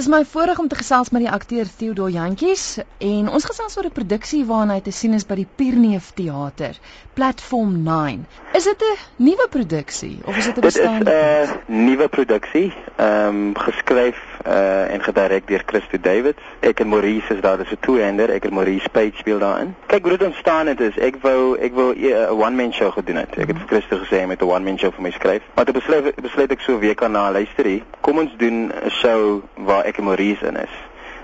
Dis my voorreg om te gesels met die akteur Theodor Jantjies en ons gesels oor 'n produksie waarna hy te sien is by die Pierneef Theater, Platform 9. Is dit 'n nuwe produksie of is dit 'n bestaande? Dit is 'n uh, nuwe produksie, ehm um, geskryf uh, en gedirek deur Christo Davids. Ek en Maurice is daar, dis 'n two-hander. Ek en Maurice Page speel daarin. Kyk hoe dit ontstaan het is, ek wou ek wou 'n one-man show gedoen het. Ek het vir Christo gesê met 'n one-man show vir my skryf. Maar toe besluit besluit ek so 'n week na luister hier. Kom ons doen 'n show waar ek en Maurice in is.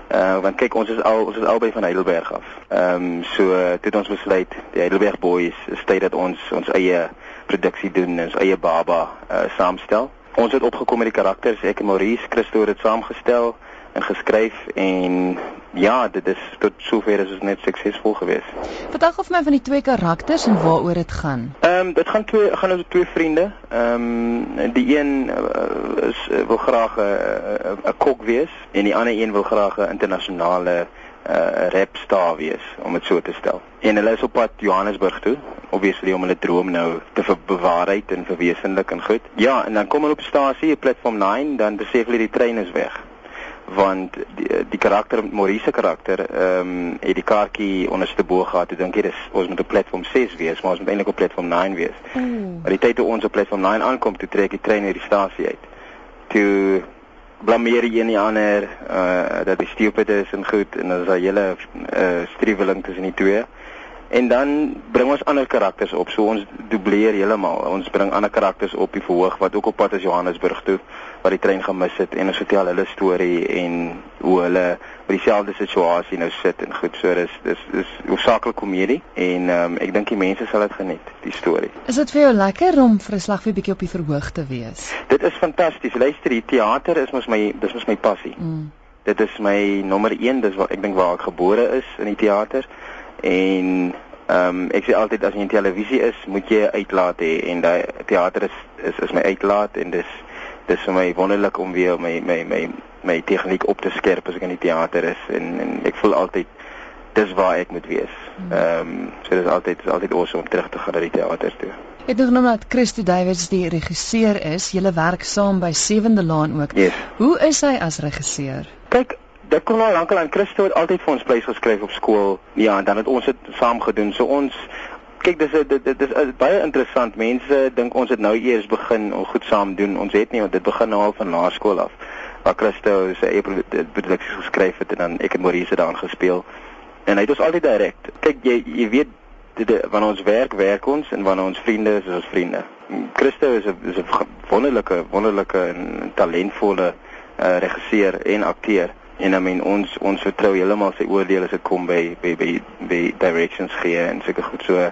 Uh want kyk ons is al ons is albei van Heidelberg af. Ehm um, so toe ons besluit die Heidelberg boys is tyd dat ons ons eie produksie doen, ons eie baba uh saamstel. Ons het opgekom met die karakters, ek en Maurice Christo het dit saamgestel geskryf en ja, dit is tot sover is dit net suksesvol geweest. Vertel gou vir my van die twee karakters en waaroor dit gaan. Ehm um, dit gaan twee gaan oor twee vriende. Ehm um, die een uh, is uh, wil graag 'n uh, 'n uh, kok wees en die ander een wil graag 'n internasionale uh, rapstar wees om dit so te stel. En hulle is op pad Johannesburg toe, obviously om hulle droom nou te bewaarheid en verwesenlik en goed. Ja, en dan kom hulle op stasie, platform 9, dan besef hulle die trein is weg want die, die karakter Maurice karakter ehm um, het die kaartjie onderste bo gehad. Ek dink dit is ons moet op platform 6 wees, maar ons moet eintlik op platform 9 wees. Mm. Maar die tyd toe ons op platform 9 aankom, toe trek die trein uit die stasie uit. Toe blameer jy een die ander uh dat die stupid is en goed en dan is daar hele uh striweling tussen die twee. En dan bring ons ander karakters op. So ons dubleer heeltemal. Ons bring ander karakters op die verhoog wat ook op pad is Johannesburg toe wat die trein gemis het en ons vertel hulle storie en hoe hulle by dieselfde situasie nou sit en goed. So dis dis dis hoofsaaklik komedie en ehm um, ek dink die mense sal dit geniet, die storie. Is dit vir jou lekker om vir 'n slag vir 'n bietjie op die verhoog te wees? Dit is fantasties. Luister, die teater is mos my dis mos my passie. Mm. Dit is my nommer 1, dis wat ek dink waar ek gebore is in die teater en ehm um, ek sê altyd as jy in televisie is, moet jy uitlaat hê en daai teater is, is is my uitlaat en dis dis vir my wonderlik om weer my my my my tegniek op te skerp as ek in die teater is en en ek voel altyd dis waar ek moet wees. Hmm. Ehm um, so dis altyd is altyd awesome om terug te gaan na die teater toe. Ek het genoem dat Christo Davids die regisseur is. Julle werk saam by Sewende Laan ook. Yes. Hoe is hy as regisseur? Dit kon al lankal aan Christo het altyd vir ons prys geskryf op skool. Ja, en dan het ons dit saam gedoen. So ons kyk dis dit dit is baie interessant. Mense dink ons het nou eers begin om goed saam doen. Ons het nie, want dit begin nou al van laerskool af. Waar Christo sy eie produksies geskryf het en dan ek en Maurice daarin gespeel. En hy het ons altyd direk. Kyk jy jy weet dit wanneer ons werk, werk ons en wanneer ons vriende is, is ons vriende. Christo is 'n is 'n wonderlike wonderlike en talentvolle uh, regisseur en akteur en I mean ons ons vertrou heeltemal sy oordeel as dit kom by by by, by directions gee en seker goed so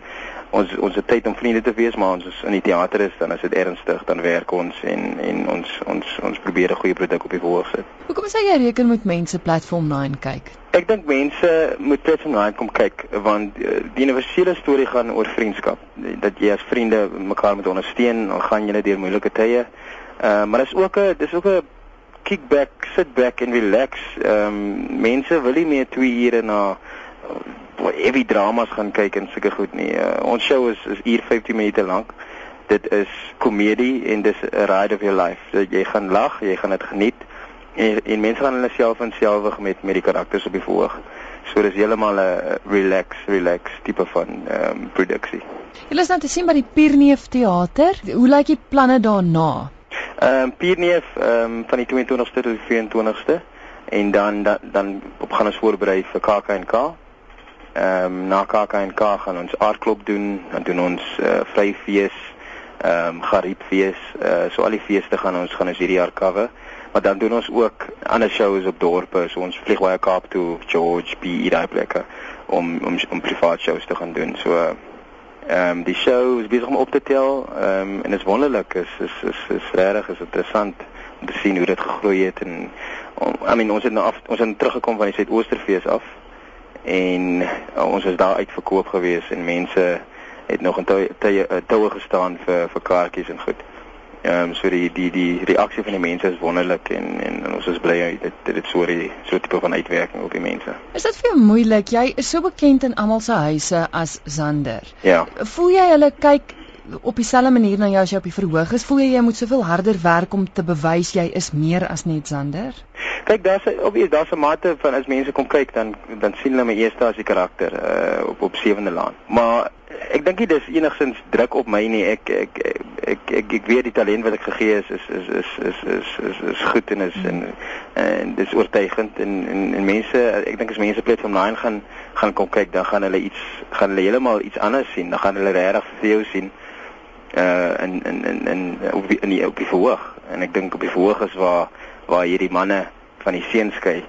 ons ons het tyd om vriende te wees maar ons is in die teater is dan is dit ernstig dan werk ons en en ons ons ons probeer 'n goeie produk op die verhoog sit. Hoekom sê jy reken met mense platform 9 kyk? Ek dink mense moet platform 9 kom kyk want uh, die universele storie gaan oor vriendskap dat jy as vriende mekaar moet ondersteun al gaan jy deur moeilike tye. Uh, maar dis ook 'n dis ook 'n kick back, sit back en relax. Ehm um, mense wil nie meer 2 ure na uh, heavy dramas gaan kyk en sulke goed nie. Uh, ons show is is uur 15 minute lank. Dit is komedie en dis 'n ride of your life. Dat jy gaan lag, jy gaan dit geniet en en mense gaan hulle self en selfig met met die karakters op die verhoog. So dis heeltemal 'n relax, relax tipe van ehm um, produksie. Julle is nou te sien by die Pierneef Theater. Hoe lyk die planne daarna? Ehm um, Pierneef ehm um, van die 22ste tot die 24ste en dan dan, dan gaan ons voorberei vir KAKNK. Ehm um, na KAKNK gaan ons aardklop doen, dan doen ons uh, vryfees, ehm um, gariepfees, uh, so al die feeste gaan ons gaan ons hierdie jaar cover. Maar dan doen ons ook ander shows op dorpe, so ons vlieg baie Kaap toe, George, B, daai plekke om om om privaat shows te gaan doen. So uh, Ehm um, die show is besig om op te tel. Ehm um, en dit is wonderlik. Is is is is regtig is interessant om te sien hoe dit gegroei het en om, I mean ons het nou af ons het teruggekom van die Suidoosterfees af en uh, ons is daar uitverkoop gewees en mense het nog in toue toue gestaan vir vir kaartjies en goed. Ehm um, so die die die reaksie van die mense is wonderlik en en, en ons is bly dit dit het so die so tipe van uitwerking op die mense. Is dit vir jou moeilik? Jy is so bekend in almal se huise as Zander. Ja. Voel jy hulle kyk op dieselfde manier na jou as jy op die verhoog is, voel jy jy moet soveel harder werk om te bewys jy is meer as net Zander? Kyk, daar's obvious daar's 'n mate van as mense kom kyk dan dan sien hulle my eers as die karakter uh, op op sewende laan. Maar ek dink nie dis enigsins druk op my nie. Ek ek ek ek ek weet die talent wat ek gegee is is is is is is is, is goed en is en en dis oortuigend en en, en mense ek dink as mense platform 9 gaan gaan kom kyk dan gaan hulle iets gaan hulle heeltemal iets anders sien. Dan gaan hulle regtig vir jou sien uh in in in in op die, in die op die verhoog en ek dink op die verhoog is waar waar hierdie manne van die seën skei.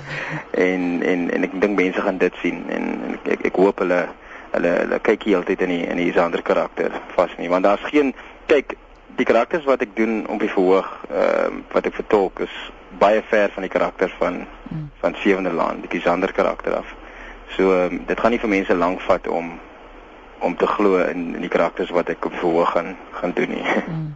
en en en ek dink mense gaan dit sien en, en ek, ek ek hoop hulle hulle hulle kyk heeltyd in die in die ander karakter vas nie want daar's geen kyk die karakters wat ek doen op die verhoog ehm uh, wat ek vertolk is baie ver van die karakter van mm. van Sewende Laan die ander karakter af. So um, dit gaan nie vir mense lank vat om om te glo in in die karakters wat ek op verhoog gaan gaan doen nie. Mm.